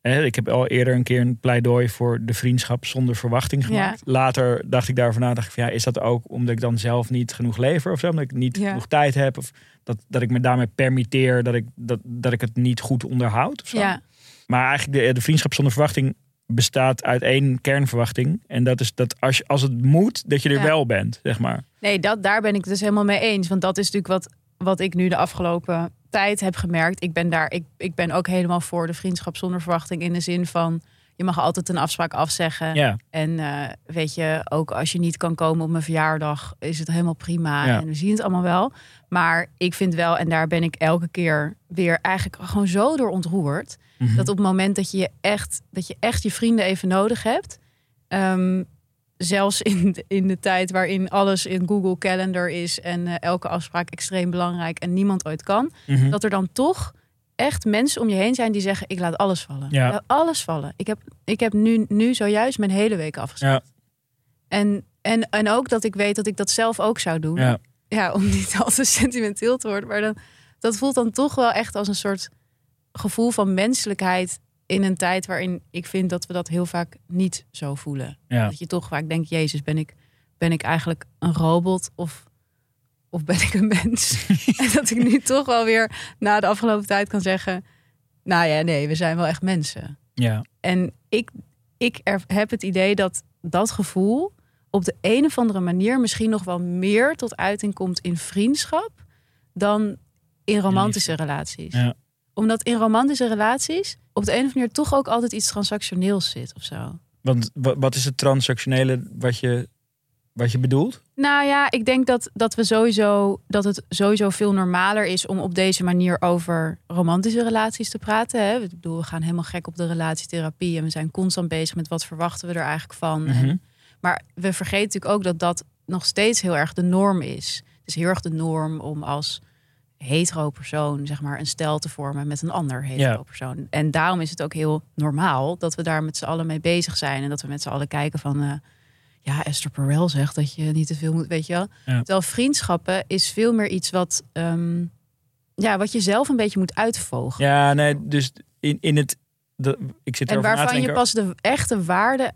Hè, Ik heb al eerder een keer een pleidooi voor de vriendschap zonder verwachting gemaakt. Later dacht ik daarover na, dacht ik van ja, is dat ook omdat ik dan zelf niet genoeg lever of zo, omdat ik niet Ja. genoeg tijd heb of dat, dat ik me daarmee permitteer dat ik, dat, dat ik het niet goed onderhoud of zo. Ja, Maar eigenlijk de, de vriendschap zonder verwachting bestaat uit één kernverwachting en dat is dat als, je, als het moet, dat je er Ja. wel bent, zeg maar. nee, dat, daar ben ik dus helemaal mee eens. Want dat is natuurlijk wat, wat ik nu de afgelopen tijd heb gemerkt. Ik ben daar, ik, ik ben ook helemaal voor de vriendschap zonder verwachting. In de zin van je mag altijd een afspraak afzeggen. Ja, En eh, weet je, ook als je niet kan komen op mijn verjaardag, is het helemaal prima. Ja. En we zien het allemaal wel. Maar ik vind wel, en daar ben ik elke keer weer eigenlijk gewoon zo door ontroerd. Mhm. Dat op het moment dat je je echt, dat je, echt je vrienden even nodig hebt. ehm, zelfs in de, in de tijd waarin alles in Google Calendar is en eh, elke afspraak extreem belangrijk en niemand ooit kan, Mhm. dat er dan toch echt mensen om je heen zijn die zeggen: Ik laat alles vallen. Ja. Ik laat alles vallen. Ik heb, ik heb nu, nu zojuist mijn hele week afgezet. Ja. En, en, en ook dat ik weet dat ik dat zelf ook zou doen. Ja. Ja, om niet al te sentimenteel te worden. Maar dan, dat voelt dan toch wel echt als een soort gevoel van menselijkheid. In een tijd waarin ik vind dat we dat heel vaak niet zo voelen. Ja. Dat je toch vaak denkt: Jezus, ben ik, ben ik eigenlijk een robot of, of ben ik een mens? en dat ik nu toch wel weer na de afgelopen tijd kan zeggen: Nou ja, nee, we zijn wel echt mensen. ja. En ik, ik er, heb het idee dat dat gevoel op de een of andere manier misschien nog wel meer tot uiting komt in vriendschap dan in romantische relaties. Ja. Omdat in romantische relaties op de een of andere manier toch ook altijd iets transactioneels zit of zo. Want wa- wat is het transactionele wat je, wat je bedoelt? Nou ja, ik denk dat, dat, we sowieso, dat het sowieso veel normaler is om op deze manier over romantische relaties te praten. Hè. Ik bedoel, we gaan helemaal gek op de relatietherapie en we zijn constant bezig met wat verwachten we er eigenlijk van. Mhm. En, maar we vergeten natuurlijk ook dat dat nog steeds heel erg de norm is. Het is heel erg de norm om als hetero persoon zeg maar een stel te vormen met een ander hetero Ja. persoon. En daarom is het ook heel normaal dat we daar met z'n allen mee bezig zijn en dat we met z'n allen kijken van eh, ja, Esther Perel zegt dat je niet te veel moet, weet je wel. Ja. Terwijl vriendschappen is veel meer iets wat, ehm, ja, wat je zelf een beetje moet uitvogelen. Ja, nee, dus in, in het. De, ik zit en erover na te waarvan je pas de echte waarde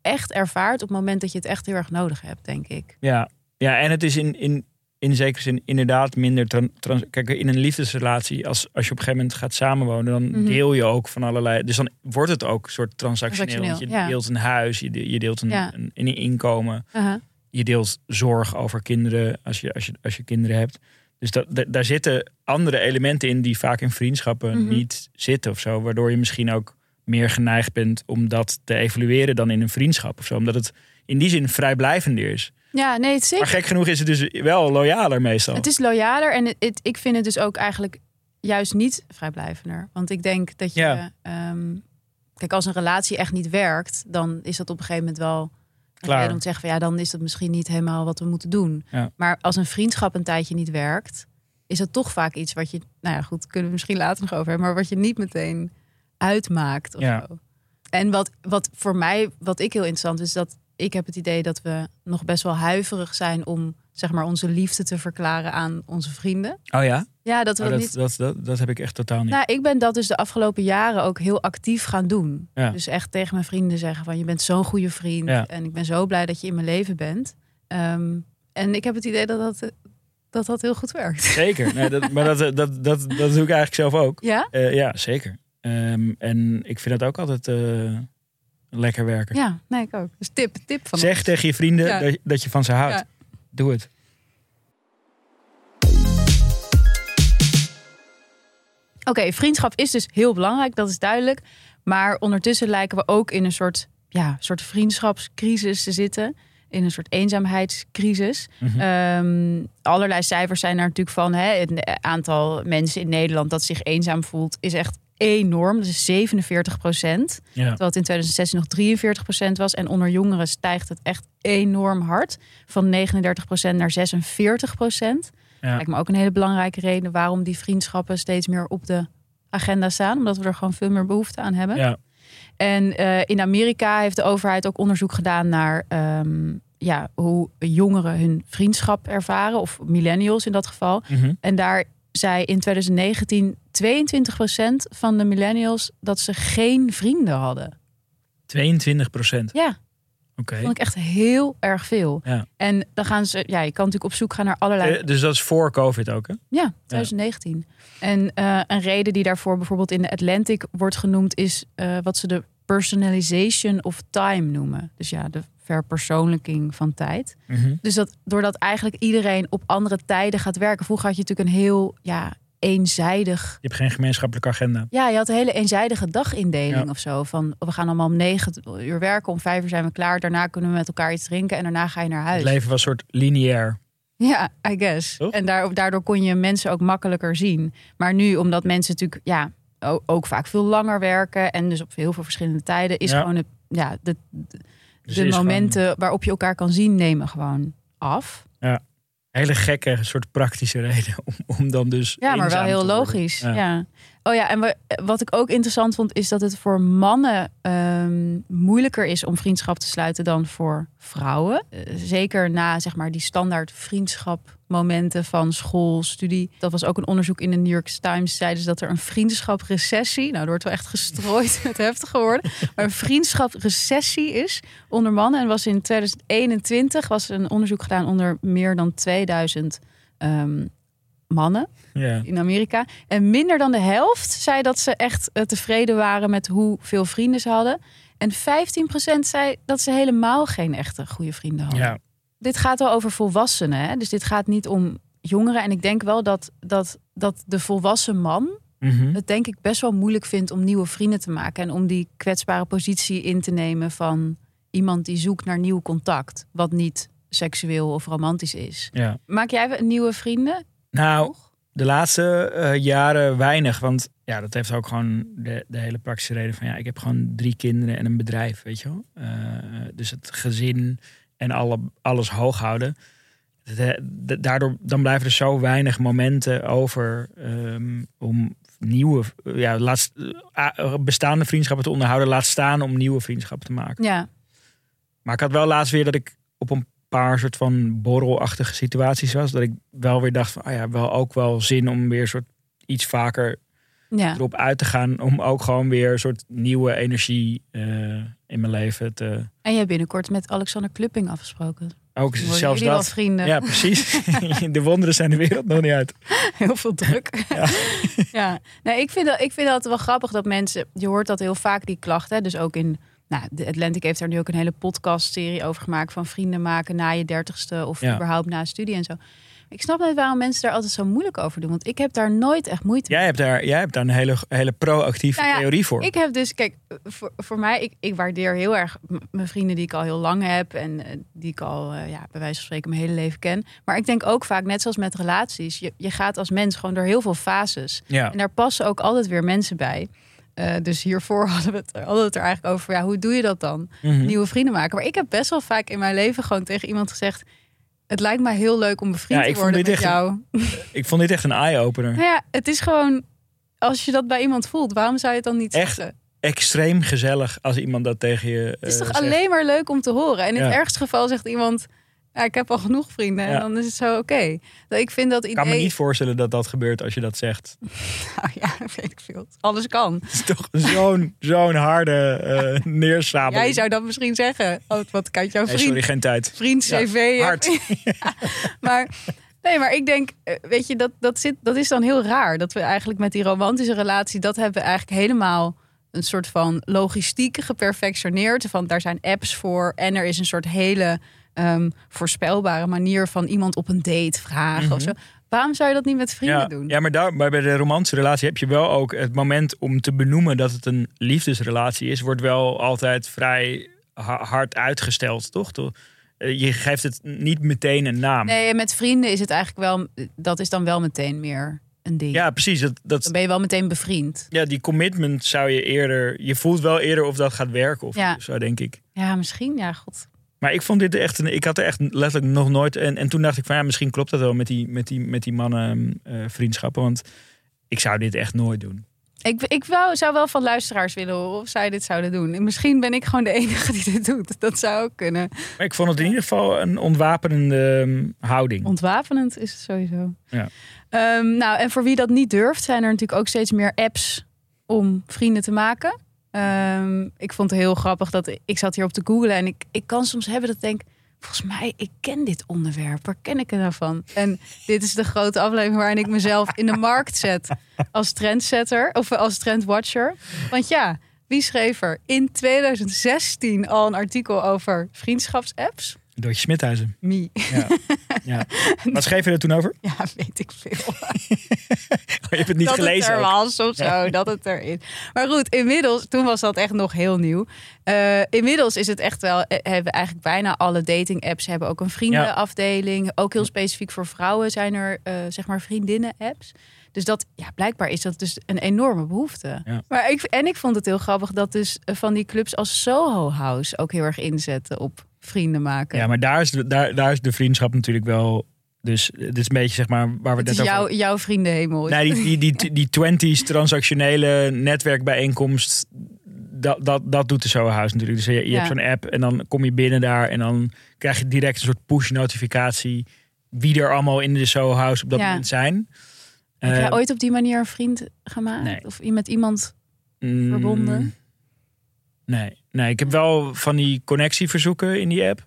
echt ervaart op het moment dat je het echt heel erg nodig hebt, denk ik. Ja, ja en het is in, in, in zekere zin inderdaad minder. tran- trans, kijk, in een liefdesrelatie, als, als je op een gegeven moment gaat samenwonen, dan Mhm. deel je ook van allerlei. Dus dan wordt het ook een soort transactioneel. Je ja. deelt een huis, je, de- je deelt een, Ja. een, een inkomen, Uh-huh. je deelt zorg over kinderen als je, als je, als je kinderen hebt. Dus dat, da- daar zitten andere elementen in die vaak in vriendschappen Mhm. niet zitten of zo. Waardoor je misschien ook meer geneigd bent om dat te evalueren dan in een vriendschap of zo. Omdat het in die zin vrijblijvender is. Ja, nee, het is zeker. Maar gek genoeg is het dus wel loyaler meestal. Het is loyaler en het, het- ik vind het dus ook eigenlijk juist niet vrijblijvender. Want ik denk dat je, Ja. ehm, kijk, als een relatie echt niet werkt, dan is dat op een gegeven moment wel Klaar. om te zeggen van ja, dan is dat misschien niet helemaal wat we moeten doen. Ja. Maar als een vriendschap een tijdje niet werkt, is dat toch vaak iets wat je, nou ja, goed, kunnen we misschien later nog over hebben, maar wat je niet meteen uitmaakt of Ja. zo. En wat, wat voor mij, wat ik heel interessant is, dat ik heb het idee dat we nog best wel huiverig zijn om zeg maar onze liefde te verklaren aan onze vrienden. Oh ja? Ja, dat we Oh, dat, niet. dat, dat, dat heb ik echt totaal niet. Nou, ik ben dat dus de afgelopen jaren ook heel actief gaan doen. Ja. Dus echt tegen mijn vrienden zeggen van je bent zo'n goede vriend Ja. en ik ben zo blij dat je in mijn leven bent. Ehm, en ik heb het idee dat dat, dat, dat heel goed werkt. Zeker. Nee, dat, maar dat, dat, dat, dat, doe ik eigenlijk zelf ook. Ja? Eh, ja, zeker. Ehm, en ik vind dat ook altijd eh, lekker werken. Ja, nee, ik ook. Dus tip, tip van zeg ons. tegen je vrienden Ja. dat, dat je van ze houdt. Ja. Doe het. Oké, vriendschap is dus heel belangrijk, dat is duidelijk. Maar ondertussen lijken we ook in een soort, ja, soort vriendschapscrisis te zitten. in een soort eenzaamheidscrisis. Mhm. Ehm, allerlei cijfers zijn er natuurlijk van. Hè, het aantal mensen in Nederland dat zich eenzaam voelt, is echt enorm. Dat is 47 procent. ja. Terwijl het in 2016 nog 43 procent was. En onder jongeren stijgt het echt enorm hard. Van 39 procent naar 46 procent. Ja. Lijkt me ook een hele belangrijke reden waarom die vriendschappen steeds meer op de agenda staan. Omdat we er gewoon veel meer behoefte aan hebben. Ja. En eh, in Amerika heeft de overheid ook onderzoek gedaan naar ehm, ja, hoe jongeren hun vriendschap ervaren. Of millennials in dat geval. Mhm. En daar zei in 2019 22% van de millennials dat ze geen vrienden hadden. 22 procent. Ja, Oké. vond ik echt heel erg veel. Ja. En dan gaan ze, ja, je kan natuurlijk op zoek gaan naar allerlei. Eh, Dus dat is voor COVID ook, hè? Ja, 2019. En eh, een reden die daarvoor bijvoorbeeld in de Atlantic wordt genoemd is eh, wat ze de personalization of time noemen. Dus ja, de verpersoonlijking van tijd. Mhm. Dus dat doordat eigenlijk iedereen op andere tijden gaat werken. Vroeger had je natuurlijk een heel ja, eenzijdig Je hebt geen gemeenschappelijke agenda. Ja, je had een hele eenzijdige dagindeling Ja. of zo. Van we gaan allemaal om negen uur werken, om vijf uur zijn we klaar. Daarna kunnen we met elkaar iets drinken en daarna ga je naar huis. Het leven was een soort lineair. Ja, I guess. Toch? En daar, daardoor kon je mensen ook makkelijker zien. Maar nu, omdat mensen natuurlijk ja, ook, vaak veel langer werken en dus op heel veel verschillende tijden, is Ja. gewoon het, ja, de, de, Dus de momenten waarop je elkaar kan zien, nemen gewoon af. een hele gekke soort praktische reden om, om dan dus. Ja, maar wel heel worden. logisch. Ja. Ja. Oh ja, en wat ik ook interessant vond, is dat het voor mannen ehm, moeilijker is om vriendschap te sluiten dan voor vrouwen. Eh, zeker na zeg maar die standaard vriendschapmomenten van school, studie. Dat was ook een onderzoek in de New York Times. Zeiden ze dat er een vriendschaprecessie, nou, er wordt wel echt gestrooid met heftig geworden, maar een vriendschaprecessie is onder mannen. En was in 2021 was een onderzoek gedaan onder meer dan 2000 ehm, mannen Ja. in Amerika. En minder dan de helft zei dat ze echt eh, tevreden waren met hoeveel vrienden ze hadden. En 15% zei dat ze helemaal geen echte goede vrienden hadden. Ja. Dit gaat wel over volwassenen. Hè? Dus dit gaat niet om jongeren. En ik denk wel dat, dat, dat de volwassen man Mhm. het denk ik best wel moeilijk vindt om nieuwe vrienden te maken. En om die kwetsbare positie in te nemen van iemand die zoekt naar nieuw contact. Wat niet seksueel of romantisch is. ja. Maak jij nieuwe vrienden? Nou, de laatste eh, jaren weinig. Want ja, dat heeft ook gewoon de, de hele praktische reden van ja, ik heb gewoon drie kinderen en een bedrijf, weet je wel. Eh, dus het gezin en alle, alles hoog houden. De- de- daardoor dan blijven er zo weinig momenten over ehm, om nieuwe, ja, laat, eh, bestaande vriendschappen te onderhouden. Laat staan om nieuwe vriendschappen te maken. Ja, Maar ik had wel laatst weer dat ik op een paar soort van borrelachtige situaties was. Dat ik wel weer dacht van, ah ja, wel ook wel zin om weer soort iets vaker ja. erop uit te gaan. Om ook gewoon weer een soort nieuwe energie eh, in mijn leven te... En je hebt binnenkort met Alexander Klupping afgesproken. Ook zelfs wel dat. vrienden? Ja, precies. de wonderen zijn de wereld nog niet uit. Heel veel druk. Ja. ja. Nee, ik vind, dat, ik vind dat wel grappig dat mensen... Je hoort dat heel vaak, die klachten. Dus ook in... Nou, de Atlantic heeft daar nu ook een hele podcast-serie over gemaakt... van vrienden maken na je dertigste... of Ja. überhaupt na studie en zo. Ik snap niet waarom mensen daar altijd zo moeilijk over doen. Want ik heb daar nooit echt moeite mee. Jij hebt daar, jij hebt daar een hele, hele proactieve Nou ja, theorie voor. Ik heb dus, kijk, voor, voor mij, ik, ik waardeer heel erg mijn vrienden die ik al heel lang heb en eh, die ik al, eh, ja, bij wijze van spreken, mijn hele leven ken. Maar ik denk ook vaak, net zoals met relaties, je, je gaat als mens gewoon door heel veel fases. ja. En daar passen ook altijd weer mensen bij. Eh, dus hiervoor hadden we, het, hadden we het er eigenlijk over, ja, hoe doe je dat dan? Mhm. Nieuwe vrienden maken. Maar ik heb best wel vaak in mijn leven gewoon tegen iemand gezegd, het lijkt mij heel leuk om bevriend Ja, te worden met echt jou. Ik vond dit echt een eye-opener. Nou ja, het is gewoon, als je dat bij iemand voelt, waarom zou je het dan niet Echt? zeggen? Extreem gezellig als iemand dat tegen je Het is eh, toch zegt. alleen maar leuk om te horen. En in het ergste geval zegt iemand... Ja, ik heb al genoeg vrienden. Ja. En dan is het zo oké. Dat Ik vind dat Ik idee... kan me niet voorstellen dat dat gebeurt als je dat zegt. Nou ja, weet ik veel. Alles kan. Het is toch zo'n zo'n harde neersabeling. Jij zou dat misschien zeggen. Oh, wat kan jouw vriend, sorry, geen tijd. vriend Ja, cv... hard. maar... Nee, maar ik denk, eh, weet je, dat, dat, zit, dat is dan heel raar. Dat we eigenlijk met die romantische relatie, dat hebben we eigenlijk helemaal een soort van logistiek geperfectioneerd. Van daar zijn apps voor en er is een soort hele ehm, voorspelbare manier van iemand op een date vragen of zo. Waarom zou je dat niet met vrienden Ja, doen? ja, maar, daar, maar bij de romantische relatie heb je wel ook het moment om te benoemen dat het een liefdesrelatie is, wordt wel altijd vrij ha- hard uitgesteld, toch? Eh, je geeft het niet meteen een naam. Nee, met vrienden is het eigenlijk wel, dat is dan wel meteen meer een ding. Ja, precies. Dat, dat, Dan ben je wel meteen bevriend. ja, die commitment zou je eerder... Je voelt wel eerder of dat gaat werken of Ja. zo, denk ik. Ja, misschien. Ja, god. Maar ik vond dit echt... Een, ik had er echt letterlijk nog nooit... En, en toen dacht ik van ja, misschien klopt dat wel met die, met die, met die mannen eh, vriendschappen. Want ik zou dit echt nooit doen. Ik, ik wou, zou wel van luisteraars willen horen of zij dit zouden doen. En misschien ben ik gewoon de enige die dit doet. Dat zou ook kunnen. Maar ik vond het in ieder geval een ontwapenende ehm, houding. Ontwapenend is het sowieso. Ja. Ehm, nou, en voor wie dat niet durft, zijn er natuurlijk ook steeds meer apps om vrienden te maken. Ehm, ik vond het heel grappig dat ik zat hier op te googlen en ik, ik kan soms hebben dat ik denk, volgens mij, ik ken dit onderwerp. Waar ken ik het nou van? En dit is de grote aflevering waarin ik mezelf in de markt zet als trendsetter of als trendwatcher. Want ja, wie schreef er in 2016 al een artikel over vriendschapsapps? Doortje Smithuizen. Me. Ja. ja. Wat schreef je er toen over? Ja, weet ik veel. Oh, je hebt het niet dat gelezen. het er ook. was of zo, dat het er is. Maar goed, inmiddels, toen was dat echt nog heel nieuw. Eh, inmiddels is het echt wel, eh, hebben eigenlijk bijna alle dating apps hebben ook een vriendenafdeling. Ook heel specifiek voor vrouwen zijn er, eh, zeg maar, vriendinnen apps. Dus dat, ja, blijkbaar is dat dus een enorme behoefte. Ja. Maar ik, en ik vond het heel grappig dat dus van die clubs als Soho House ook heel erg inzetten op vrienden maken. Ja, maar daar is, de, daar, daar is de vriendschap natuurlijk wel... Dus dit is een beetje zeg maar waar we het is net over... jouw, jouw vriendenhemel. Nee, die, die, die, die 20s transactionele netwerkbijeenkomst, dat, dat, dat doet de Soho House natuurlijk. Dus je, je Ja. hebt zo'n app en dan kom je binnen daar en dan krijg je direct een soort push notificatie wie er allemaal in de Soho House op dat Ja. moment zijn. Heb jij Eh, ooit op die manier een vriend gemaakt? nee. Of met iemand mm, verbonden? Nee, nee, ik heb wel van die connectieverzoeken in die app.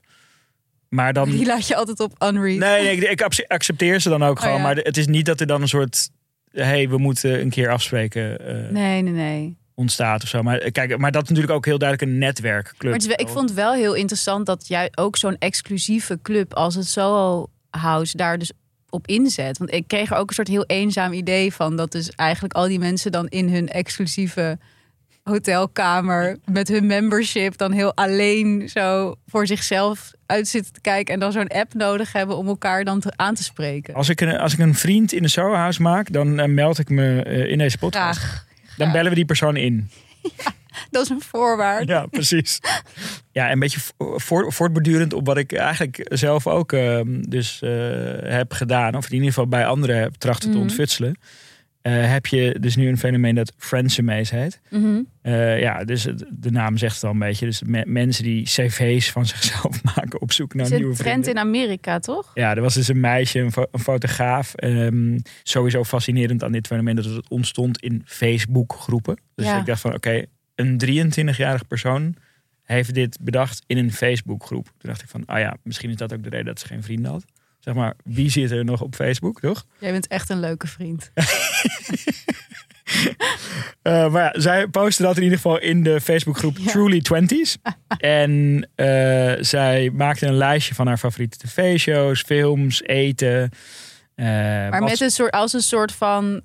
Maar dan. Die laat je altijd op unread. Nee, nee ik, ik acce- accepteer ze dan ook Oh, gewoon. ja. Maar het is niet dat er dan een soort. Hé, hey, we moeten een keer afspreken. eh, nee, nee. nee. ontstaat of zo. Maar eh, kijk, maar dat is natuurlijk ook heel duidelijk een netwerkclub. Maar wel- ik vond het wel heel interessant dat jij ook zo'n exclusieve club als het Soho House daar dus op inzet. Want ik kreeg er ook een soort heel eenzaam idee van dat dus eigenlijk al die mensen dan in hun exclusieve hotelkamer met hun membership dan heel alleen zo voor zichzelf uit zitten te kijken en dan zo'n app nodig hebben om elkaar dan te, aan te spreken. Als ik, een, als ik een vriend in de Soho House maak, dan eh, meld ik me eh, in deze podcast. Graag. Dan bellen we die persoon in. Dat is een voorwaarde. Ja, precies. Ja, een beetje voort, voortbordurend op wat ik eigenlijk zelf ook ehm, dus eh, heb gedaan. Of in ieder geval bij anderen heb trachten te Mhm. ontfutselen. Eh, heb je dus nu een fenomeen dat friendsemaze heet. Mhm. Eh, ja, dus het- de naam zegt het al een beetje. Dus me- mensen die cv's van zichzelf maken op zoek naar is nieuwe een trend vrienden. in Amerika, toch? Ja, er was dus een meisje, een, fo- een fotograaf. Ehm, sowieso fascinerend aan dit fenomeen dat het ontstond in Facebook groepen. Dus Ja. ik dacht van oké, een 23-jarig persoon heeft dit bedacht in een Facebook groep. Toen dacht ik van, ah ja, misschien is dat ook de reden dat ze geen vrienden had. Zeg maar, wie zit er nog op Facebook, toch? Jij bent echt een leuke vriend. Eh, maar ja, zij postte dat in ieder geval in de Facebookgroep Ja. Truly Twenties. en eh, zij maakte een lijstje van haar favoriete tv-shows, films, eten. eh, Maar met een soort, als een soort van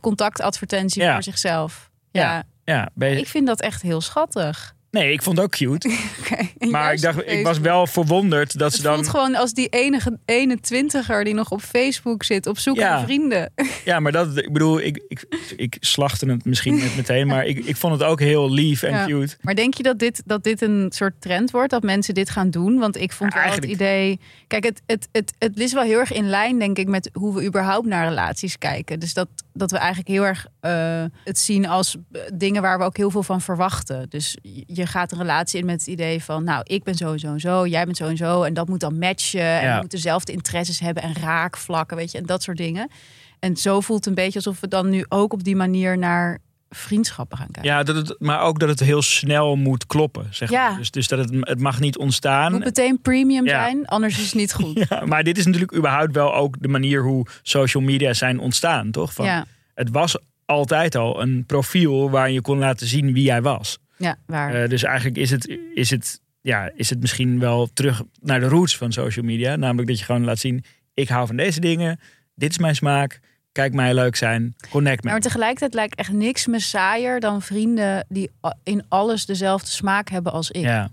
contactadvertentie Ja. voor zichzelf. Ja. Ja, ik vind dat echt heel schattig. Nee, ik vond het ook cute. Maar ik dacht, ik was wel verwonderd dat Het ze dan. voelt gewoon als die enige 21er die nog op Facebook zit op zoek Ja. naar vrienden. Ja, maar dat, ik bedoel, ik, ik, ik slachtte het misschien net meteen, maar ik, ik vond het ook heel lief en Ja. cute. Maar denk je dat dit, dat dit een soort trend wordt? Dat mensen dit gaan doen? Want ik vond Ja, wel eigenlijk- het idee... Kijk, het, het, het, het is wel heel erg in lijn, denk ik, met hoe we überhaupt naar relaties kijken. Dus dat, dat we eigenlijk heel erg eh, het zien als eh, dingen waar we ook heel veel van verwachten. Dus je- gaat een relatie in met het idee van... nou, ik ben zo en zo en zo, jij bent zo en zo. En dat moet dan matchen. En we moeten dezelfde interesses hebben en raakvlakken, weet je. En dat soort dingen. En zo voelt het een beetje alsof we dan nu ook op die manier naar vriendschappen gaan kijken. Ja, dat het, maar ook dat het heel snel moet kloppen. Zeg Ja. maar. dus, dus dat het, het mag niet Het ontstaan. moet meteen premium Ja. zijn, anders is het niet goed. Ja, maar dit is natuurlijk überhaupt wel ook de manier hoe social media zijn ontstaan, toch? Van, Ja, Het was altijd al een profiel waar je kon laten zien wie jij was. ja waar. Eh, dus eigenlijk is het, is, het, ja, is het misschien wel terug naar de roots van social media. Namelijk dat je gewoon laat zien, ik hou van deze dingen. Dit is mijn smaak. Kijk mij leuk zijn. Connect maar me. tegelijkertijd lijkt echt niks me saaier dan vrienden die in alles dezelfde smaak hebben als ik. Ja.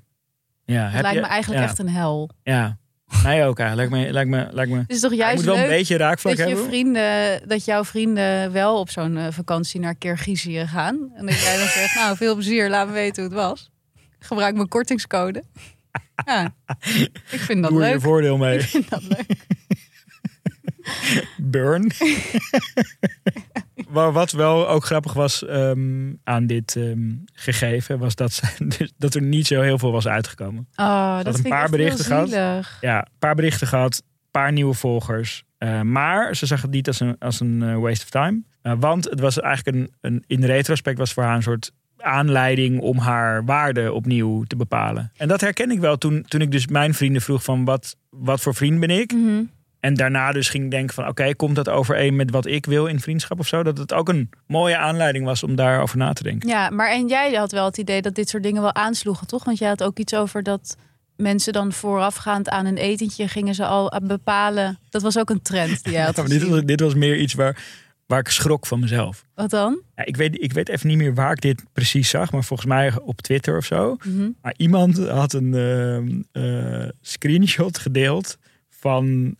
Ja, Dat heb lijkt je- me eigenlijk ja, echt een hel. Ja, mij ook eigenlijk. Lijkt me, lijkt me, lijkt me, Het is toch juist moet wel leuk een beetje raakvlak dat, je hebben. vrienden, dat jouw vrienden wel op zo'n eh, vakantie naar Kirgizië gaan. En dat jij dan zegt, nou veel plezier, laat me weten hoe het was. Gebruik mijn kortingscode. Ja, ik vind dat Doe er je leuk. voordeel mee. Ik vind dat leuk. Burn. Maar wat wel ook grappig was ehm, aan dit ehm, gegeven, was dat, ze, dus dat er niet zo heel veel was uitgekomen. Oh, dat een vind ik paar berichten heel gehad. zielig. Ja, een paar berichten gehad, een paar nieuwe volgers. Eh, maar ze zag het niet als een, als een eh, waste of time. Eh, want het was eigenlijk een, een, in retrospect was voor haar een soort aanleiding om haar waarde opnieuw te bepalen. En dat herken ik wel toen, toen ik dus mijn vrienden vroeg van wat, wat voor vriend ben ik? Mhm. En daarna dus ging denken van oké, komt dat overeen met wat ik wil in vriendschap of zo? Dat het ook een mooie aanleiding was om daarover na te denken. Ja, maar en jij had wel het idee dat dit soort dingen wel aansloegen, toch? Want jij had ook iets over dat mensen dan voorafgaand aan een etentje gingen ze al bepalen. Dat was ook een trend die jij had Ja, dit, was, dit was meer iets waar, waar ik schrok van mezelf. Wat dan? Ja, ik, weet, ik weet even niet meer waar ik dit precies zag, maar volgens mij op Twitter of zo. Mhm. Maar iemand had een ehm, eh, screenshot gedeeld van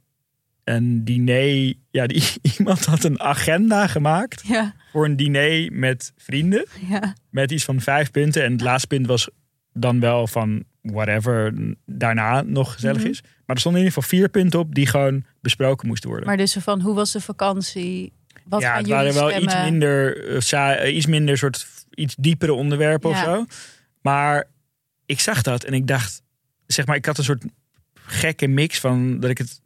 een diner. Ja, die, iemand had een agenda gemaakt Ja, voor een diner met vrienden. ja. Met iets van vijf punten. En het laatste punt was dan wel van whatever daarna nog gezellig Mhm. is. Maar er stonden in ieder geval vier punten op die gewoon besproken moesten worden. Maar dus van, hoe was de vakantie? Wat ja, het waren wel stemmen? iets minder, eh, saai- eh, iets minder soort iets diepere onderwerpen of zo. Maar ik zag dat en ik dacht, zeg maar, ik had een soort gekke mix van dat ik het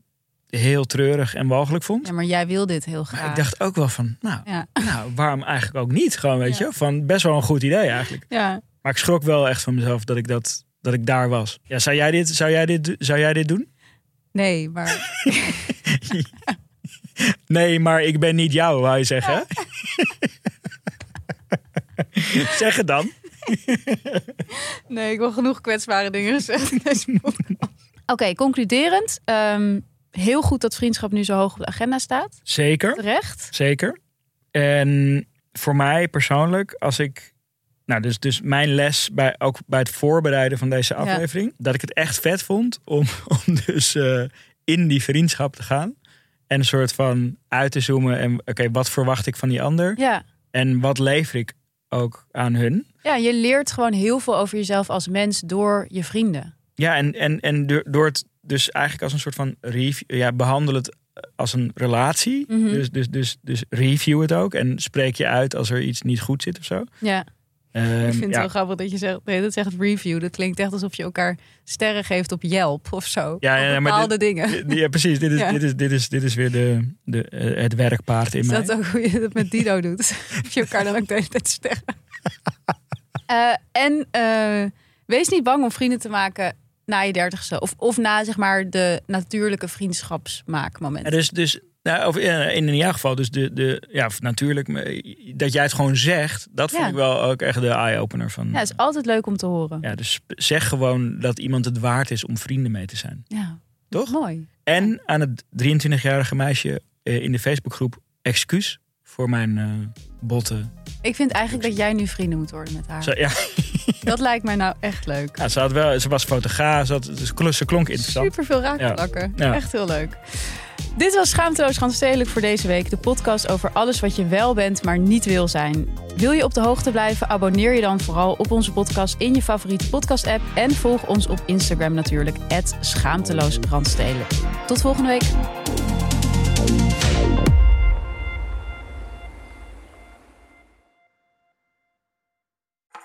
heel treurig en walgelijk vond. Ja, maar jij wil dit heel graag. Maar ik dacht ook wel van, nou, Ja. nou, waarom eigenlijk ook niet? Gewoon, weet Ja. je, van best wel een goed idee eigenlijk. Ja. Maar ik schrok wel echt van mezelf dat ik dat, dat ik daar was. Ja, zou jij dit, zou jij dit, zou jij dit doen? Nee, maar Nee, maar ik ben niet jou, wou je zeggen. zeg het dan. nee, ik wil genoeg kwetsbare dingen gezegd in deze podcast. Oké, concluderend. ehm, heel goed dat vriendschap nu zo hoog op de agenda staat. Zeker. Terecht. Zeker. En voor mij persoonlijk, als ik. Nou, dus, dus mijn les bij, ook bij het voorbereiden van deze aflevering. Dat ik het echt vet vond om, om dus eh, in die vriendschap te gaan. En een soort van uit te zoomen. En oké, wat verwacht ik van die ander? Ja. En wat lever ik ook aan hun? ja, je leert gewoon heel veel over jezelf als mens door je vrienden. Ja, en, en, en door, door het dus eigenlijk als een soort van review. Ja, behandel het als een relatie. Mhm. dus, dus, dus, dus review het ook. En spreek je uit als er iets niet goed zit of zo. Ja, Ehm, ik vind het ja. wel grappig dat je zegt, nee, dat zegt review. Dat klinkt echt alsof je elkaar sterren geeft op Yelp of zo. Ja, ja, ja, maar bepaalde dingen. Ja, precies. Dit is, Ja. dit is, dit is, dit is weer de, de, eh, het werkpaard in Is mij. dat ook hoe je dat met Dido doet? Of je elkaar dan ook de hele tijd sterren. Eh, en eh, wees niet bang om vrienden te maken na je dertigste. Of, of na zeg maar de natuurlijke vriendschapsmaakmomenten. Ja, dus, dus nou, of in, jouw geval, dus de, de, ja, natuurlijk, maar dat jij het gewoon zegt, dat vond ik wel ook echt de eye-opener van. Ja, het is altijd leuk om te horen. Ja, dus zeg gewoon dat iemand het waard is om vrienden mee te zijn. Ja, Toch? mooi. En aan het 23-jarige meisje eh, in de Facebookgroep excuus voor mijn eh botte. Ik vind eigenlijk dat jij nu vrienden moet worden met haar. Zo, ja, Dat lijkt mij nou echt leuk. ja, ze, had wel, ze was fotograaf, ze, had, ze klonk- ze klonk interessant. Super veel raakvlakken. Ja. Echt heel leuk. Dit was Schaamteloos Randstedelijk voor deze week. De podcast over alles wat je wel bent, maar niet wil zijn. Wil je op de hoogte blijven? Abonneer je dan vooral op onze podcast in je favoriete podcast-app. En volg ons op Instagram natuurlijk, Schaamteloos Randstedelijk. Tot volgende week.